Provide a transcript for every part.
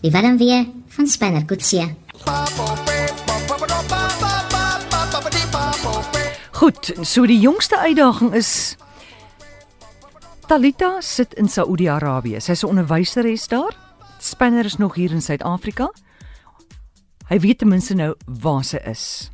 Die warm weer van Spanner Kutsie. Goed, so die jongste uitdaging is Talita sit in Saudi-Arabië. Sy's 'n onderwyseres daar. Spanner is nog hier in Suid-Afrika. Hy weet ten minste nou waar sy is.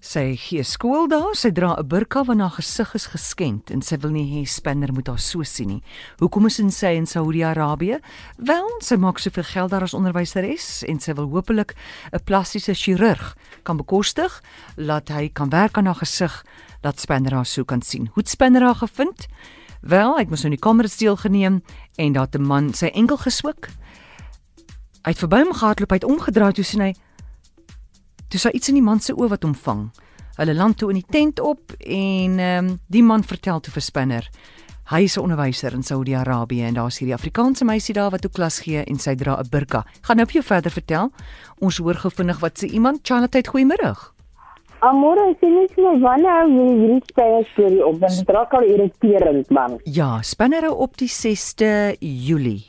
Sy gee skool daar, sy dra 'n burka want haar gesig is geskend en sy wil nie hê Spanner moet haar so sien nie. Hoekom is sy in Saudi-Arabië? Wel, sy maak soveel geld daar as onderwyseres en sy wil hopelik 'n plastiese chirurg kan bekostig laat hy kan werk aan haar gesig dat Spanner haar so kan sien. Hoe het Spanner haar gevind? Wel, ek moes nou die kamer steel geneem en daar 'n man sy enkel geswik. Hy het verby hom gehardloop, hy het omgedraai toe sien hy Toe sy iets in die man se oë wat hom vang. Hulle land toe in die tent op en ehm um, die man vertel toe vir Spinner. Hy is 'n onderwyser in Saudi-Arabië en daar's hierdie Afrikaanse meisie daar wat toe klas gee en sy dra 'n burka. Gaan nou vir jou verder vertel. Ons hoor gou vinnig wat sê iemand. Charlotte, goeiemôre. Amore, sien jy nou wanneer wil hierdie spel storie op? Want dit raak al irriterend man. Ja, Spinner op die 6de Julie.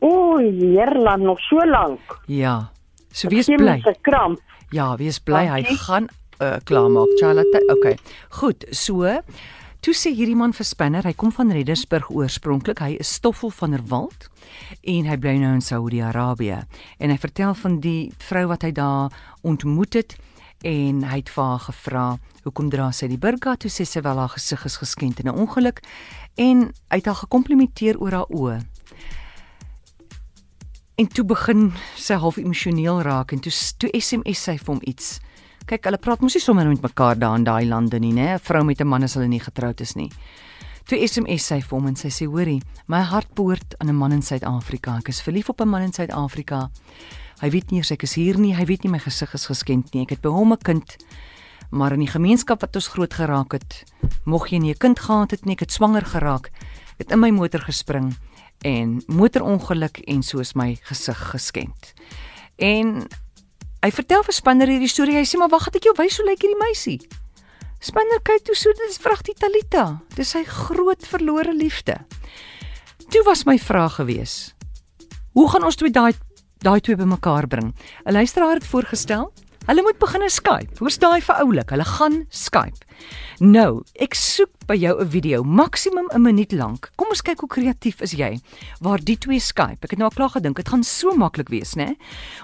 O, Heerland nog so lank. Ja. So wees bly. Dis 'n kramp. Ja, wees bly hy gaan uh, klaarmaak Charlotte. Okay. Goed, so toe sê hierdie man vir Spanner, hy kom van Reddersburg oorspronklik. Hy is Stoffel van der Walt en hy bly nou in Saudi-Arabië. En hy vertel van die vrou wat hy daar ontmoet het en hy het vir haar gevra, "Hoekom dra sy die burka?" Toe sê sy wel haar gesig is geskend in 'n ongeluk en hy het haar gekomplimenteer oor haar oë. En toe begin sy half emosioneel raak en toe toe SMS sy vir hom iets. Kyk, hulle praat mos nie sommer met mekaar daar in daai lande nie, né? 'n Vrou met 'n man as hulle nie getroud is nie. Toe SMS sy vir hom en sy sê: "Hoorie, my hart behoort aan 'n man in Suid-Afrika. Ek is verlief op 'n man in Suid-Afrika. Hy weet nie ek is hier nie. Hy weet nie my gesig is geskend nie. Ek het by hom 'n kind, maar in die gemeenskap wat ons groot geraak het, mog jy nie 'n kind gehad het nie. Ek het swanger geraak. Ek het in my motor gespring." En motorongeluk en soos my gesig geskend. En hy vertel vir Spanner hierdie storie. Hy sê maar wag, ek jou wys hoe lyk hierdie meisie. Spanner kyk toe so dis vragtig Talita. Dis sy groot verlore liefde. Toe was my vraag gewees. Hoe gaan ons twee daai daai twee bymekaar bring? 'n Luisteraar het voorgestel Hulle moet begin Skype. Hoe's daai vir oulik? Hulle gaan Skype. Nou, ek soek by jou 'n video, maksimum 'n minuut lank. Kom ons kyk hoe kreatief is jy waar die twee Skype. Ek het nou al klaar gedink, dit gaan so maklik wees, né?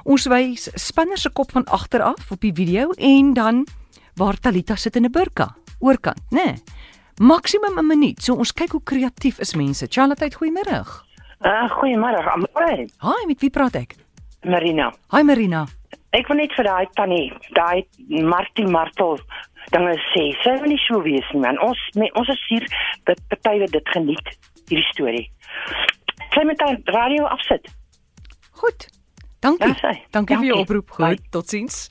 Ons wys Spinner se kop van agter af op die video en dan waar Talita sit in 'n burka oorkant, né? Maksimum 'n minuut. So ons kyk hoe kreatief is mense. Charlotte, goeiemôre. Uh, goeiemôre. Hi, met wie praat ek? Marina. Hi Marina. Ek wil net vir daai tannie, daai Martie Martel dinge sê. Sy wil nie so wees nie, man. Ons met, ons is hier dat party wat dit geniet hierdie storie. Sy moet haar radio afsit. Goed. Dankie. Ja, Dankie vir jou oproep. Goed, totsiens.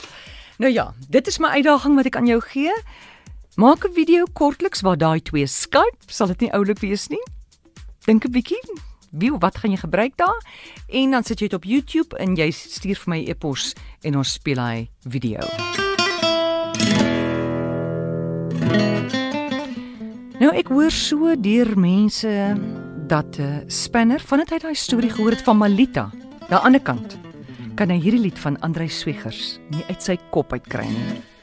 Nou ja, dit is my uitdaging wat ek aan jou gee. Maak 'n video kortliks waar daai twee Skype, sal dit nie oulik wees nie? Dink 'n bietjie wie wat gaan jy gebruik daar? En dan sit jy dit op YouTube en jy stuur vir my e-pos en ons speel hy video. Nou ek hoor so deur mense dat 'n uh, spanner vandat hy daai storie gehoor het van Malita, aan die ander kant kan hy hierdie lied van Andrei Swegers nie uit sy kop uitkry nie.